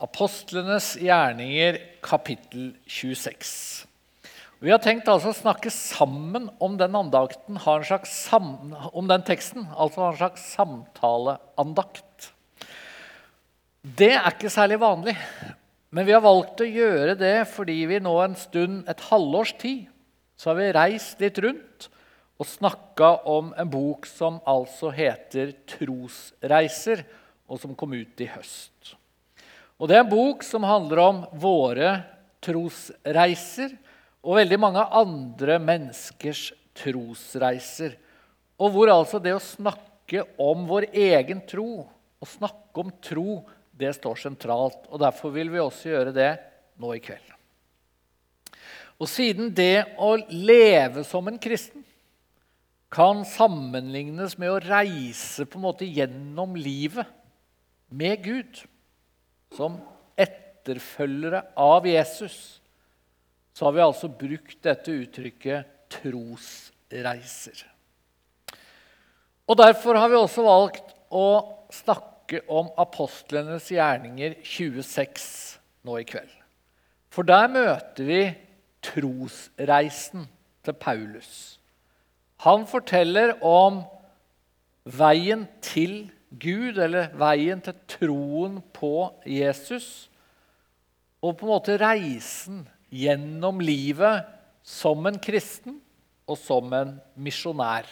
Apostlenes gjerninger, kapittel 26. Vi har tenkt altså å snakke sammen om den andakten, sam, om den teksten, altså ha en slags samtaleandakt. Det er ikke særlig vanlig, men vi har valgt å gjøre det fordi vi nå en stund, et halvårs tid, så har vi reist litt rundt og snakka om en bok som altså heter 'Trosreiser', og som kom ut i høst. Og Det er en bok som handler om våre trosreiser og veldig mange andre menneskers trosreiser. Og hvor altså det å snakke om vår egen tro, å snakke om tro, det står sentralt. Og Derfor vil vi også gjøre det nå i kveld. Og siden det å leve som en kristen kan sammenlignes med å reise på en måte gjennom livet med Gud, som etterfølgere av Jesus, så har vi altså brukt dette uttrykket trosreiser. Og Derfor har vi også valgt å snakke om apostlenes gjerninger 26 nå i kveld. For der møter vi trosreisen til Paulus. Han forteller om veien til Gud, eller veien til troen på Jesus. Og på en måte reisen gjennom livet som en kristen og som en misjonær.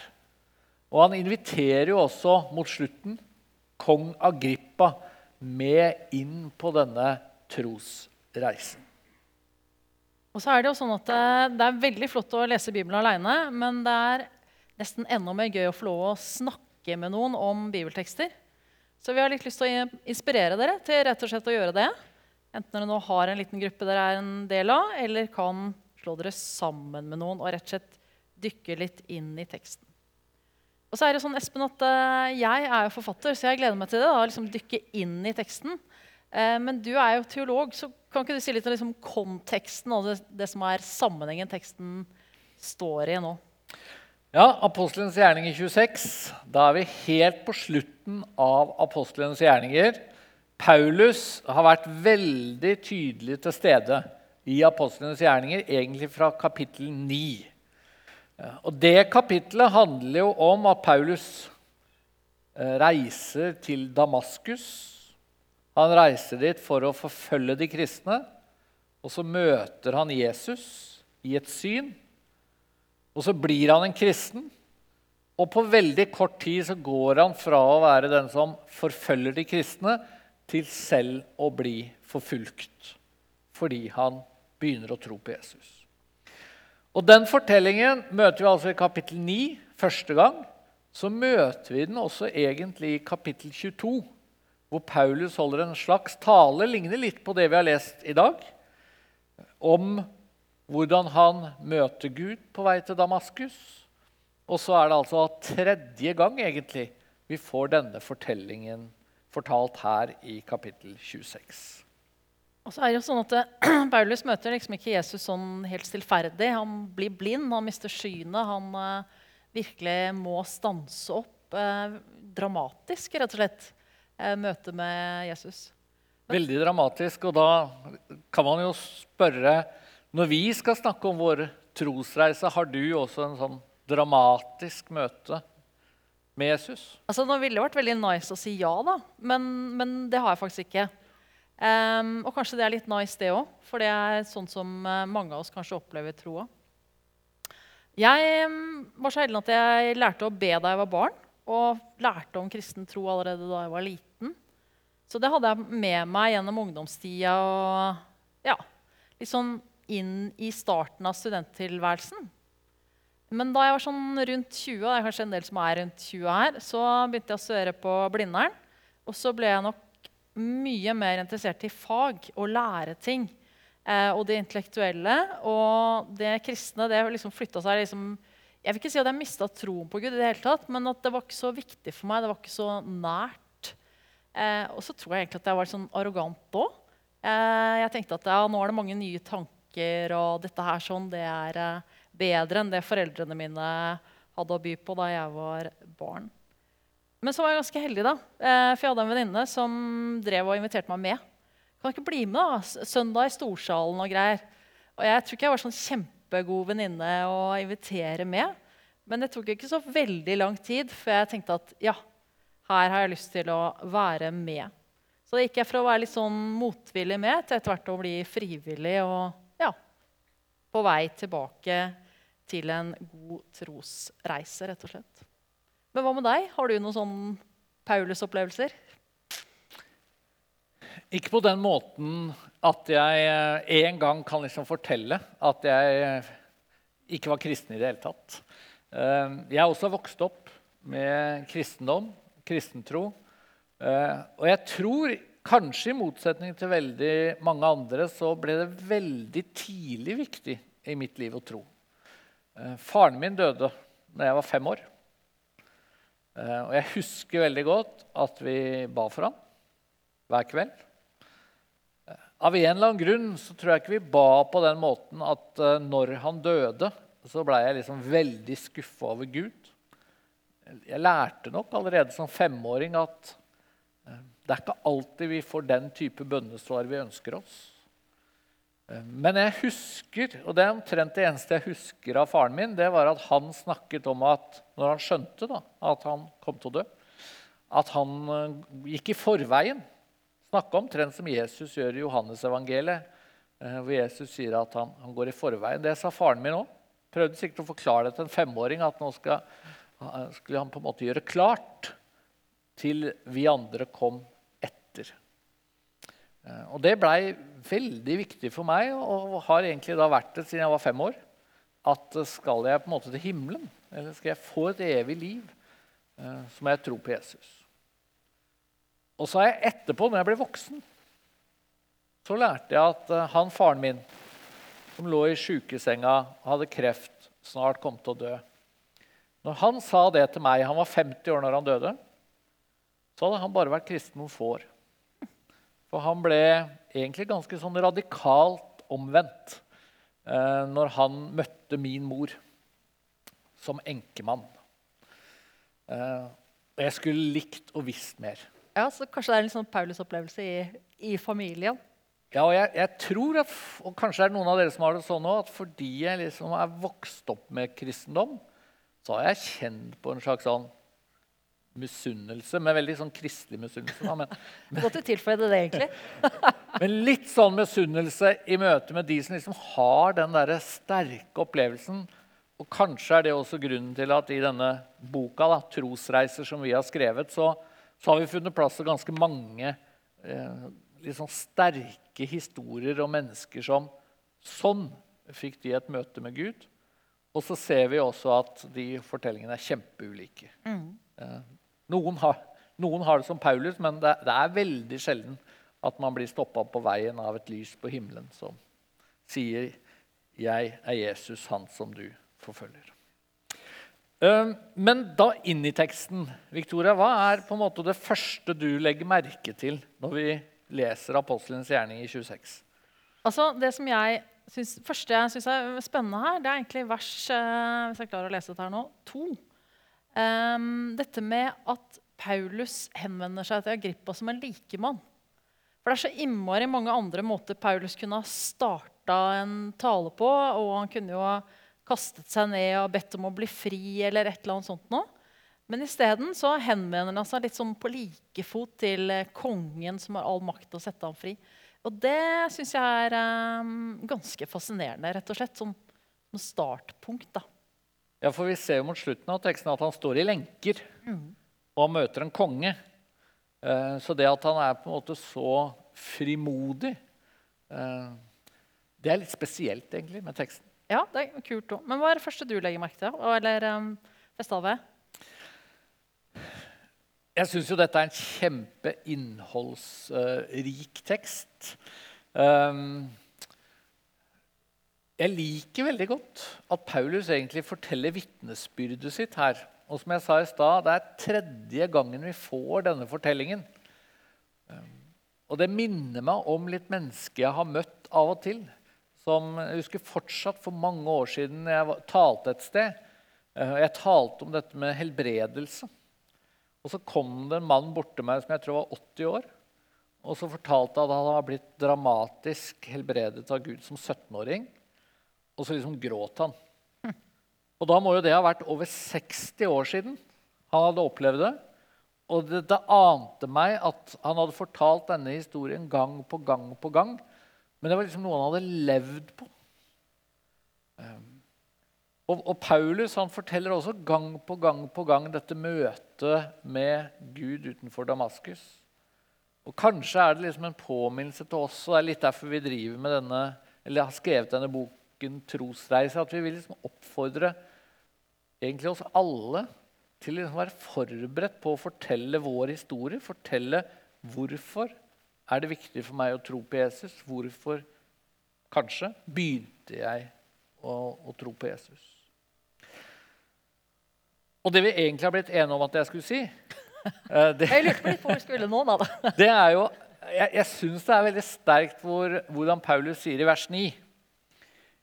Og han inviterer jo også mot slutten kong Agrippa med inn på denne trosreisen. Og så er Det jo sånn at det er veldig flott å lese Bibelen alene, men det er nesten enda mer gøy å få lov å snakke snakke med noen om bibeltekster. Så vi har litt lyst til å inspirere dere til rett og slett å gjøre det. Enten dere nå har en liten gruppe dere er en del av, eller kan slå dere sammen med noen og rett og slett dykke litt inn i teksten. Og så er det sånn, Espen, at uh, Jeg er jo forfatter, så jeg gleder meg til det. da, liksom Dykke inn i teksten. Uh, men du er jo teolog, så kan ikke du si litt om liksom, konteksten og det, det som er sammenhengen teksten står i nå? Ja, Apostelens gjerninger 26. Da er vi helt på slutten av apostelens gjerninger. Paulus har vært veldig tydelig til stede i apostelens gjerninger, egentlig fra kapittel 9. Og Det kapittelet handler jo om at Paulus eh, reiser til Damaskus. Han reiser dit for å forfølge de kristne. Og så møter han Jesus i et syn. Og så blir han en kristen. Og på veldig kort tid så går han fra å være den som forfølger de kristne, til selv å bli forfulgt fordi han begynner å tro på Jesus. Og Den fortellingen møter vi altså i kapittel 9 første gang. Så møter vi den også egentlig i kapittel 22, hvor Paulus holder en slags tale, ligner litt på det vi har lest i dag, om hvordan han møter Gud på vei til Damaskus. Og så er det altså tredje gang egentlig vi får denne fortellingen fortalt her i kapittel 26. Og så er det jo sånn at eh, Paulus møter liksom ikke Jesus sånn helt stillferdig. Han blir blind, han mister synet. Han uh, virkelig må stanse opp. Uh, dramatisk, rett og slett, uh, møte med Jesus. Veldig dramatisk. Og da kan man jo spørre når vi skal snakke om vår trosreise, har du også en sånn dramatisk møte med Jesus? Altså, Nå ville det vært veldig nice å si ja, da, men, men det har jeg faktisk ikke. Um, og kanskje det er litt nice, det òg, for det er sånn som eh, mange av oss kanskje opplever troa. Jeg var så heldig at jeg lærte å be da jeg var barn, og lærte om kristen tro allerede da jeg var liten. Så det hadde jeg med meg gjennom ungdomstida og ja, litt sånn inn i starten av studenttilværelsen. Men da jeg var sånn rundt 20, og det er kanskje en del som er rundt 20 her, så begynte jeg å studere på Blindern. Og så ble jeg nok mye mer interessert i fag og lære ting. Eh, og det intellektuelle og det kristne det liksom flytta seg liksom, Jeg vil ikke si at jeg mista troen på Gud, i det hele tatt, men at det var ikke så viktig for meg. Det var ikke så nært. Eh, og så tror jeg egentlig at jeg var sånn arrogant òg. Eh, jeg tenkte at ja, nå er det mange nye tanker tanker og dette her sånn, det er eh, bedre enn det foreldrene mine hadde å by på da jeg var barn. Men så var jeg ganske heldig, da. Eh, for jeg hadde en venninne som drev og inviterte meg med Kan ikke bli med? da? Søndag i Storsalen og greier. Og jeg tror ikke jeg var sånn kjempegod venninne å invitere med. Men det tok ikke så veldig lang tid før jeg tenkte at ja, her har jeg lyst til å være med. Så da gikk jeg fra å være litt sånn motvillig med til etter hvert å bli frivillig og ja, på vei tilbake til en god trosreise, rett og slett. Men hva med deg? Har du noen sånne Paulus-opplevelser? Ikke på den måten at jeg eh, en gang kan liksom fortelle at jeg eh, ikke var kristen i det hele tatt. Eh, Jeg er også vokst opp med kristendom, kristentro. Og jeg tror, kanskje i motsetning til veldig mange andre, så ble det veldig tidlig viktig i mitt liv å tro. Eh, Faren min døde da jeg var fem år. Eh, Og jeg husker veldig godt at vi ba for ham hver kveld. Av en eller annen grunn så tror jeg ikke vi ba på den måten at eh, når han døde, så blei jeg liksom veldig skuffa over Gud. Jeg lærte nok allerede som femåring at eh, det er ikke alltid vi får den type bønnesvar vi ønsker oss. Eh, Men jeg husker, og det er omtrent det eneste jeg husker av faren min, det var at han snakket om at når han skjønte da, at han kom til å dø, at han eh, gikk i forveien. Snakka omtrent som Jesus gjør i Johannesevangeliet, eh, hvor Jesus sier at han, han går i forveien. Det sa faren min òg. Prøvde sikkert å forklare det til en femåring at nå skal, skulle han på en måte gjøre klart til vi andre kom Og det blei veldig viktig for meg, og har egentlig da vært det siden jeg var fem år. At eh, skal jeg på en måte til himmelen, eller skal jeg få et evig liv, eh, så må jeg tro på Jesus. Og så har jeg etterpå, når jeg ble voksen, så lærte jeg at eh, han faren min, som lå i sjukesenga, hadde kreft, snart kom til å dø Når han sa det til meg, han var 50 år når han døde, så hadde han bare vært kristen noen få år. For han ble egentlig ganske sånn radikalt omvendt eh, når han møtte min mor som enkemann. Eh, og jeg skulle likt og visst mer. Ja, så Kanskje det er en sånn Paulus-opplevelse i, i familien? Ja, og jeg, jeg tror at, og kanskje er det noen av dere som har det sånn òg, at fordi jeg liksom er vokst opp med kristendom, så har jeg kjent på en slags sånn misunnelse, men veldig sånn kristelig misunnelse. da, Men, Godt du tilføyde det, egentlig. men litt sånn misunnelse i møte med de som liksom har den der sterke opplevelsen. Og kanskje er det også grunnen til at i denne boka, da, 'Trosreiser', som vi har skrevet, så, så har vi funnet plass til ganske mange eh, litt sånn sterke historier om mennesker som sånn fikk de et møte med Gud. Og så ser vi også at de fortellingene er kjempeulike. Eh, noen, har, noen har det som Paulus, men det, det er veldig sjelden at man blir stoppa på veien av et lys på himmelen som sier 'Jeg er Jesus, han som du forfølger'. Men da inn i teksten. Victoria, Hva er på en måte det første du legger merke til når vi leser apostelens gjerning i 26? Altså, det som jeg synes, første jeg syns er spennende her, det er egentlig vers eh, hvis jeg klarer å lese dette her nå, to. Ehm, dette med at Paulus henvender seg til Agrippa som en likemann. For det er så innmari mange andre måter Paulus kunne ha starta en tale på. Og han kunne jo ha kastet seg ned og bedt om å bli fri eller et eller annet sånt noe. Men isteden henvender han seg litt sånn på like fot til eh, kongen som har all makt til å sette ham fri. Og det syns jeg er um, ganske fascinerende, rett og slett. Som, som startpunkt, da. Ja, for Vi ser jo mot slutten av teksten at han står i lenker og han møter en konge. Eh, Så det at han er på en måte så frimodig, eh, det er litt spesielt egentlig med teksten. Ja, det er kult òg. Men hva er det første du legger merke til? Eller um, Vestave? Jeg syns jo dette er en kjempeinnholdsrik tekst. Um, jeg liker veldig godt at Paulus egentlig forteller vitnesbyrdet sitt her. Og som jeg sa i stad, det er tredje gangen vi får denne fortellingen. Um, og det minner meg om litt mennesker jeg har møtt av og til. Som jeg husker fortsatt for mange år siden jeg talte et sted. Eh, Jeg talte om dette med helbredelse. Og så kom det en mann borti meg som jeg tror var 80 år. Og så fortalte han at han var blitt dramatisk helbredet av Gud som 17-åring. Og så liksom gråt han. Og da må jo det ha vært over 60 år siden han hadde opplevd det. Og det, det ante meg at han hadde fortalt denne historien gang på gang på gang. Men det var liksom noe han hadde levd på. Um, og, og, Paulus han forteller også gang på gang på gang dette møtet med Gud utenfor Damaskus. Og Kanskje er det liksom en påminnelse til oss, og det er litt derfor vi driver med denne, eller har skrevet denne boken 'Trosreise', at vi vil liksom oppfordre egentlig oss alle til å være forberedt på å fortelle vår historie. Fortelle hvorfor er det viktig for meg å tro på Jesus. Hvorfor kanskje begynte jeg å, å tro på Jesus. Og det vi egentlig har blitt enige om at jeg skulle si eh, det, Jeg lurte på litt på hvor vi skulle nå, da. Det er jo, Jeg, jeg syns det er veldig sterkt hvor, hvordan Paulus sier i vers 9.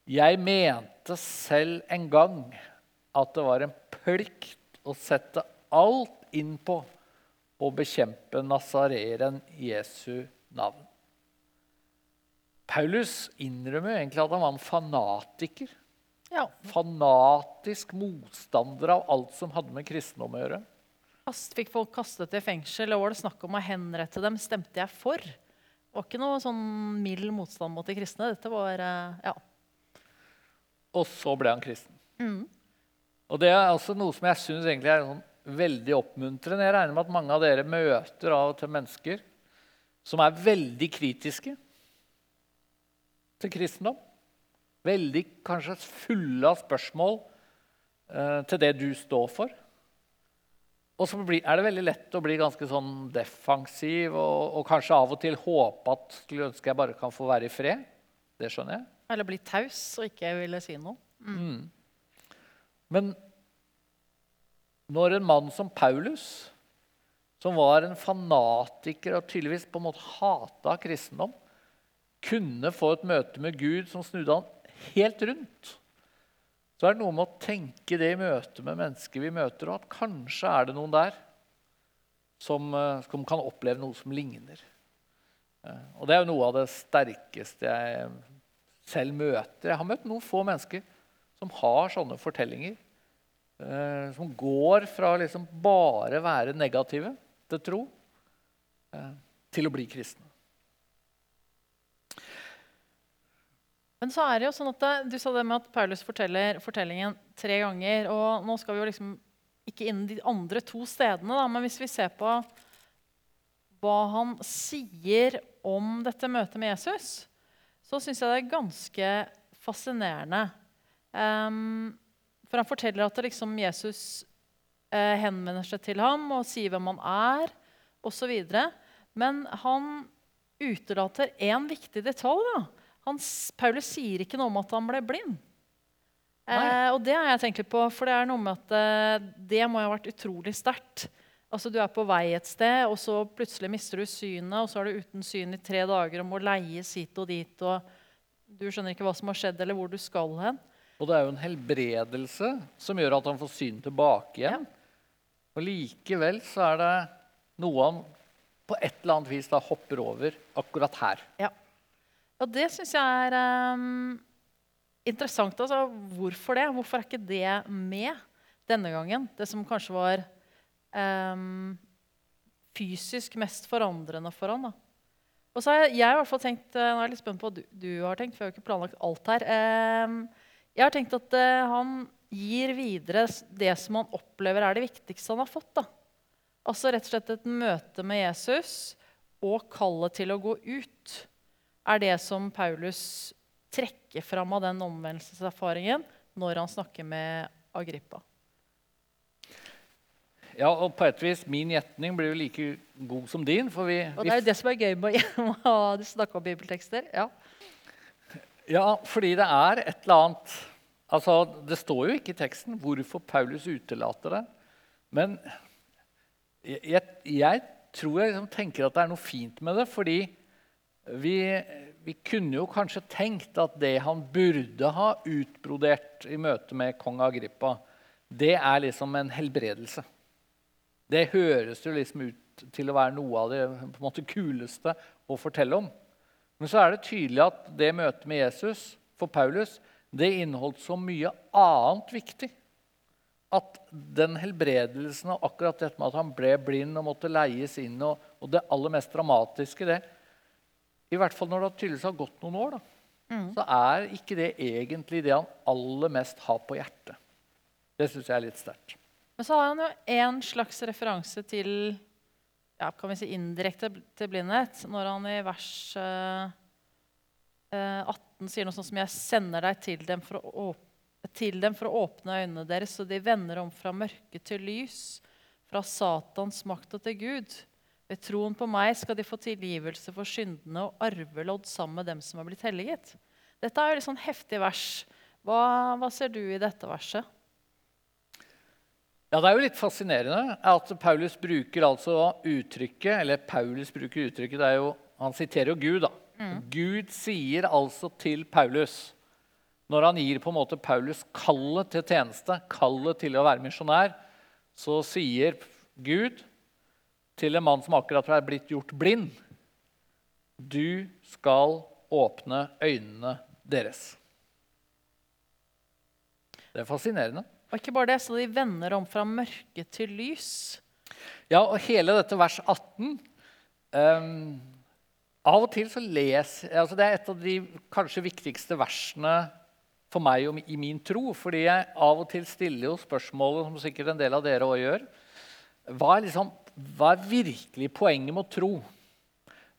Jeg mente selv en gang at det var en plikt å sette alt inn på å bekjempe nazareren Jesu navn. Paulus innrømmer jo egentlig at han var en fanatiker. Ja. Fanatisk motstander av alt som hadde med kristendom å gjøre. Fikk folk kastet i fengsel, og var det snakk om å henrette dem, stemte jeg for. Det var ikke noe sånn mild motstand mot de kristne. Dette var eh, ja. Og så ble han kristen. Mm. Og det er altså noe som jeg syns er sånn veldig oppmuntrende. Jeg regner med at mange av dere møter av og til mennesker som er veldig kritiske til kristendom. Veldig kanskje fulle av spørsmål eh, til det du står for. Og så er det veldig lett å bli ganske sånn defensiv og, og kanskje av og til håpe at skulle ønske jeg bare kan få være i fred. Det skjønner jeg. Eller bli taus og ikke ville si noe. Mm. Mm. Men når en mann som Paulus, som var en fanatiker og tydeligvis på en måte hata kristendom, kunne få et møte med Gud som snudde han helt rundt, så er det noe med å tenke det i møte med mennesker vi møter, og at kanskje er det noen der som, eh, som kan oppleve noe som ligner. Eh, og det er jo noe av det sterkeste jeg selv møter. Jeg har møtt noen få mennesker som har sånne fortellinger. Eh, som går fra liksom bare være negative til tro eh, til å bli kristne. Men så er det jo sånn at det, Du sa det med at Paulus forteller fortellingen tre ganger. og Nå skal vi jo liksom ikke innen de andre to stedene, da, men hvis vi ser på hva han sier om dette møtet med Jesus, så syns jeg det er ganske fascinerende. Um, for han forteller at liksom Jesus eh, henvender seg til ham og sier hvem han er, osv. Men han utelater én viktig detalj. da. Han, Paulus sier ikke noe om at han ble blind. Eh, og det har jeg tenkt litt på, for det er noe med at eh, det må ha vært utrolig sterkt. Altså, Du er på vei et sted, og så plutselig mister du synet, og så er du uten syn i tre dager og må leies hit og dit. og Du skjønner ikke hva som har skjedd, eller hvor du skal hen. Og det er jo en helbredelse som gjør at han får syn tilbake igjen. Ja. Og likevel så er det noe han på et eller annet vis da hopper over akkurat her. Ja, og det syns jeg er um, interessant. Altså, hvorfor det? Hvorfor er ikke det med denne gangen? Det som kanskje var um, fysisk mest forandrende for han. da. Og så har jeg, jeg i hvert fall tenkt, Nå er jeg litt spent på hva du, du, har tenkt, for jeg har ikke planlagt alt her. Um, jeg har tenkt at uh, han gir videre det som han opplever er det viktigste han har fått. Da. Altså rett og slett et møte med Jesus og kallet til å gå ut er det som Paulus trekker fram av den omvendelseserfaringen når han snakker med Agrippa. Ja, og på et vis, Min gjetning blir jo like god som din. for vi... Og Det er jo det som er gøy med å snakke om bibeltekster. ja. Ja, fordi det er et eller annet altså, Det står jo ikke i teksten hvorfor Paulus utelater det. Men jeg, jeg tror jeg liksom tenker at det er noe fint med det. Fordi vi, vi, kunne jo kanskje tenkt at det han burde ha utbrodert i møte med kong Agrippa, det er liksom en helbredelse. Det høres jo liksom ut til å være noe av det på en måte kuleste å fortelle om. Men så er det tydelig at det møtet med Jesus for Paulus det inneholdt så mye annet viktig. At den helbredelsen og akkurat dette med at han ble blind og måtte leies inn, og, og det aller mest dramatiske det, I hvert fall når det tydeligvis har gått noen år, da, mm. så er ikke det egentlig det han aller mest har på hjertet. Det syns jeg er litt sterkt. Men så har han jo en slags referanse til ja, kan vi si indirekte til blindhet når han i vers uh, uh, 18 sier noe sånt som 'Jeg sender deg til dem, for å, til dem for å åpne øynene deres, så de vender om fra mørke til lys, fra Satans makt og til Gud.' Ved troen på meg skal de få tilgivelse for syndene og arvelodd sammen med dem som er blitt helliget. Dette er jo litt sånn heftig vers. Hva, hva ser du i dette verset? Ja, Det er jo litt fascinerende at Paulus bruker altså uttrykket Eller Paulus bruker uttrykket, det er jo, han siterer jo Gud. da. Mm. Gud sier altså til Paulus, når han gir på en måte Paulus kallet til tjeneste, kallet til å være misjonær, så sier Gud til en mann som akkurat er blitt gjort blind Du skal åpne øynene deres. Det er fascinerende. Og ikke bare det, så de vender om fra mørke til lys. Ja, og hele dette vers 18 um, ehm, Av og til så leser altså Det er et av de kanskje viktigste versene for meg og i min tro. Fordi jeg av og til stiller jo spørsmålet, som sikkert en del av dere òg gjør hva er, liksom, hva er virkelig poenget med å tro?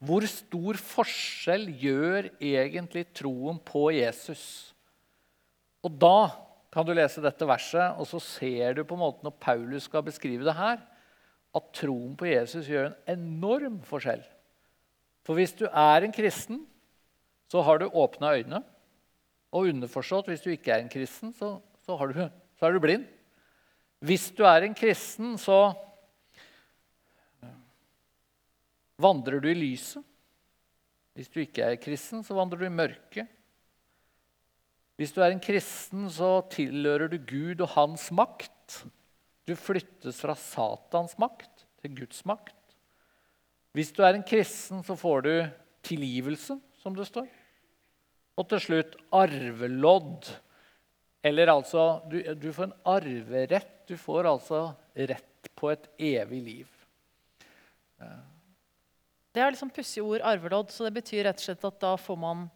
Hvor stor forskjell gjør egentlig troen på Jesus? Og da kan du lese dette verset, og så ser du på en måte når Paulus skal beskrive det her, at troen på Jesus gjør en enorm forskjell. For hvis du er en kristen, så har du åpna øyne. Og underforstått, hvis du ikke er en kristen, så, så, du, så er du blind. Hvis du er en kristen, så vandrer du i lyset. Hvis du ikke er kristen, så vandrer du i mørket. Hvis du er en kristen, så tilhører du Gud og hans makt. Du flyttes fra Satans makt til Guds makt. Hvis du er en kristen, så får du tilgivelse, som det står. Og til slutt arvelodd. Eller altså du, du, får en arverett. Du får altså rett på et evig liv. Det er liksom pussige ord, arvelodd, så det betyr rett og slett at da får man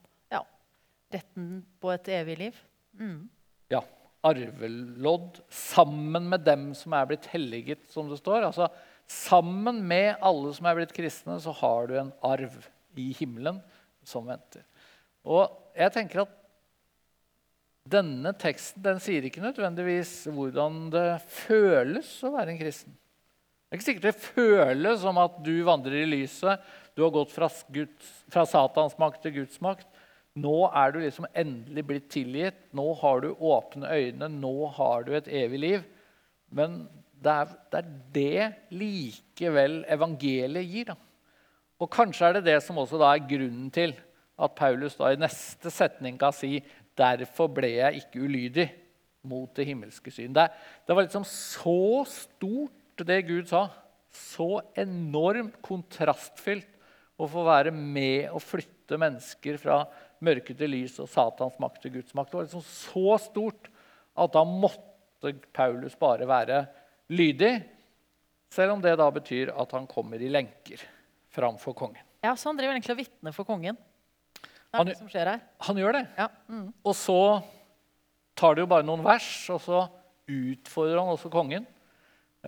retten på et evig liv. Mm. Ja. Arvelodd sammen med dem som er blitt helliget, som det står. Altså, sammen med alle som er blitt kristne, så har du en arv i himmelen som venter. Og jeg tenker at denne teksten den sier ikke nødvendigvis hvordan det føles å være en kristen. Det er ikke sikkert det føles som at du vandrer i lyset, du har gått fra, Guds, fra Satans makt til Guds makt. Nå er du liksom endelig blitt tilgitt. Nå har du åpne øyne. Nå har du et evig liv. Men det er det, er det likevel evangeliet gir. Da. Og kanskje er det det som også er grunnen til at Paulus da i neste setning kan si derfor ble jeg ikke ulydig mot det himmelske syn. Det, det var liksom så stort, det Gud sa. Så enormt kontrastfylt å få være med og flytte mennesker fra mørke til lys og Satans makt til Guds makt. Det var liksom så stort at da måtte Paulus bare være lydig. Selv om det da betyr at han kommer i lenker framfor kongen. Ja, Så han driver egentlig og vitner for kongen? Det er han, det som skjer her. Han gjør det. Ja. Mm. Og så tar det jo bare noen vers, og så utfordrer han også kongen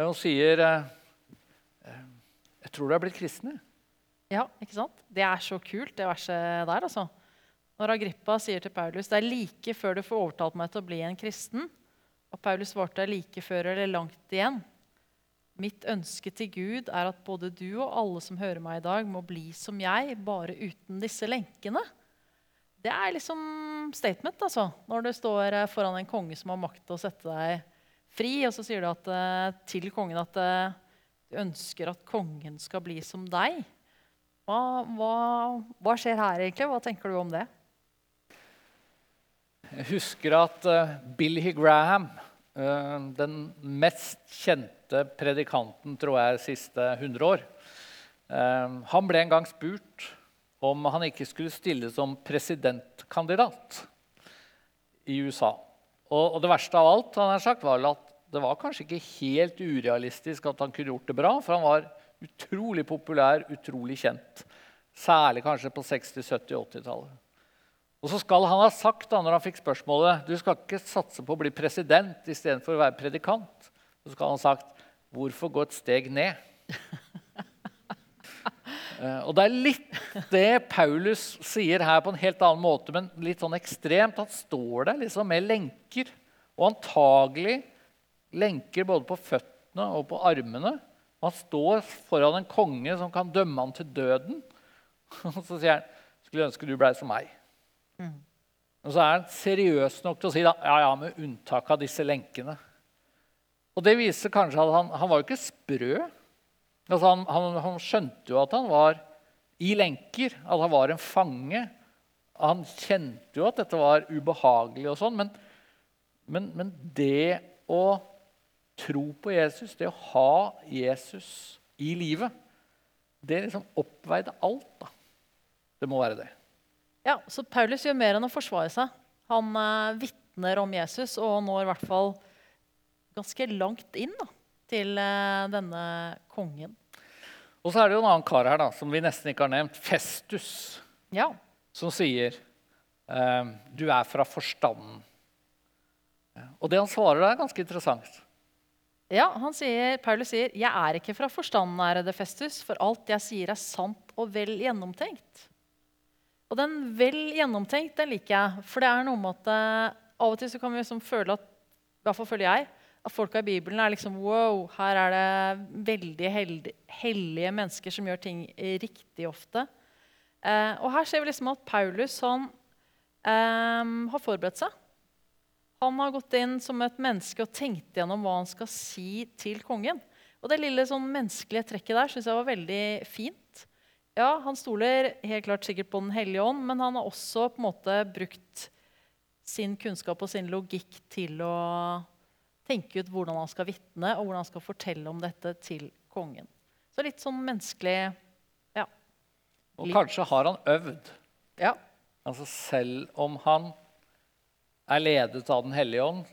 og sier eh, eh, Jeg tror du er blitt kristen. Ja, ikke sant? Det er så kult, det verset der. altså. Når Agrippa sier til Paulus det er like før du får overtalt meg til å bli en kristen, og Paulus svarte like før eller langt igjen. Mitt ønske til Gud er at både du og alle som hører meg i dag, må bli som jeg, bare uten disse lenkene. Det er liksom statement, altså. Når du står eh, foran en konge som har makt til å sette deg fri, og så sier du at, eh, til kongen at eh, du ønsker at kongen skal bli som deg. Hva, hva, hva skjer her, egentlig? Hva tenker du om det? Jeg husker at uh, Billy Graham, uh, den mest kjente predikanten tror jeg, siste 100 år, Eh, han ble en gang spurt om han ikke skulle stille som presidentkandidat i USA. Og, og det verste av alt han har sagt, var at det var kanskje ikke helt urealistisk at han kunne gjort det bra, for han var utrolig populær, utrolig kjent. Særlig kanskje på 60-, 70-, 80-tallet. Og så skal han ha sagt da, når han fikk spørsmålet du skal ikke satse på å bli president istedenfor å være predikant. Så skal han ha sagt hvorfor gå et steg ned? uh, og det er litt det Paulus sier her på en helt annen måte, men litt sånn ekstremt. Han står der liksom med lenker, og antagelig lenker både på føttene og på armene. Han står foran en konge som kan dømme han til døden. Og så sier han skulle ønske du blei som meg. Mm. Og så er han seriøs nok til å si da, ja, ja, med unntak av disse lenkene. Og det viser kanskje at han, han var jo ikke sprø. Altså han, han, han, skjønte jo at han var i lenker, at han var en fange. Han kjente jo at dette var ubehagelig, og sånn, men, men, men det å tro på Jesus, det å ha Jesus i livet, det liksom oppveide alt. da. Det må være det. Ja, Så Paulus gjør mer enn å forsvare seg. Han eh, vitner om Jesus og når i hvert fall ganske langt inn da, til eh, denne kongen. Og så er det jo en annen kar her da, som vi nesten ikke har nevnt. Festus. Ja. Som sier eh, 'Du er fra forstanden'. Og det han svarer, er ganske interessant. Ja, han sier, Paulus sier, 'Jeg er ikke fra forstanden, ærede Festus, for alt jeg sier, er sant og vel gjennomtenkt'. Og den vel gjennomtenkt den liker jeg. For det er noe med at uh, av og til så kan vi liksom føle at i hvert fall føler jeg, at folka i Bibelen er liksom wow, her er det veldig heldige, hellige mennesker som gjør ting riktig ofte. Eh, og her ser vi liksom at Paulus han, eh, har forberedt seg. Han har gått inn som et menneske og tenkt gjennom hva han skal si til kongen. Og det lille sånn menneskelige trekket der syns jeg var veldig fint. Ja, han stoler helt klart sikkert på Den hellige ånd, men han har også på en måte brukt sin kunnskap og sin logikk til å tenke ut hvordan han skal vitne, og hvordan han skal fortelle om dette til kongen. Så litt sånn menneskelig ja. Og kanskje har han øvd. Ja. Altså selv om han er ledet av Den hellige ånd,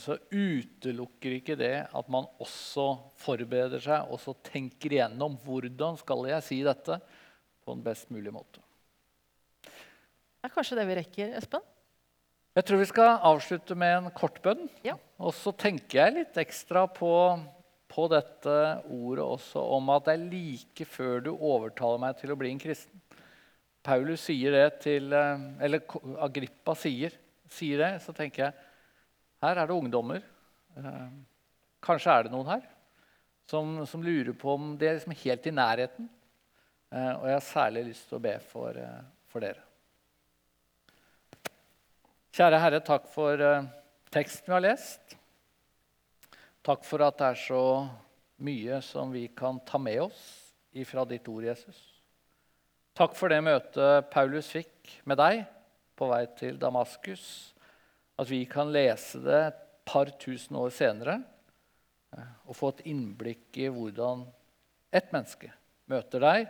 så utelukker ikke det at man også forbereder seg og så tenker igjennom hvordan skal jeg si dette på en best mulig måte. Det er kanskje det vi rekker, Espen? Jeg tror vi skal avslutte med en kort bønn. Ja. Og så tenker jeg litt ekstra på, på dette ordet også om at det er like før du overtaler meg til å bli en kristen. Paulus sier det til eh, Eller Agrippa sier, sier det. Så tenker jeg her er det ungdommer. Eh, kanskje er det noen her som, som lurer på om det er liksom helt i nærheten. Eh, og jeg har særlig lyst til å be for, eh, for dere. Kjære Herre, takk for teksten vi har lest. Takk for at det er så mye som vi kan ta med oss ifra ditt ord, Jesus. Takk for det møtet Paulus fikk med deg på vei til Damaskus at vi kan lese det et par tusen år senere eh, og få et innblikk i hvordan ett menneske møter deg,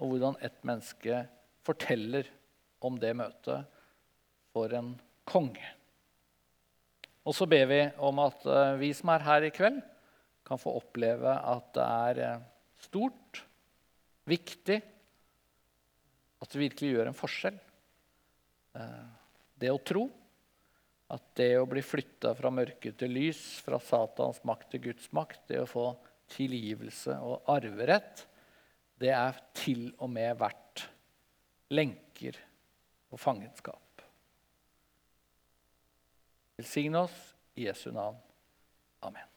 og hvordan ett menneske forteller om det møtet for en konge. Og så ber vi om at eh, vi som er her i kveld, kan få oppleve at det er eh, stort, viktig, at det virkelig gjør en forskjell. Det å tro at det å bli flytta fra mørke til lys, fra Satans makt til Guds makt, det å få tilgivelse og arverett, det er til og med verdt lenker og fangenskap. Velsign oss i Jesu navn. Amen.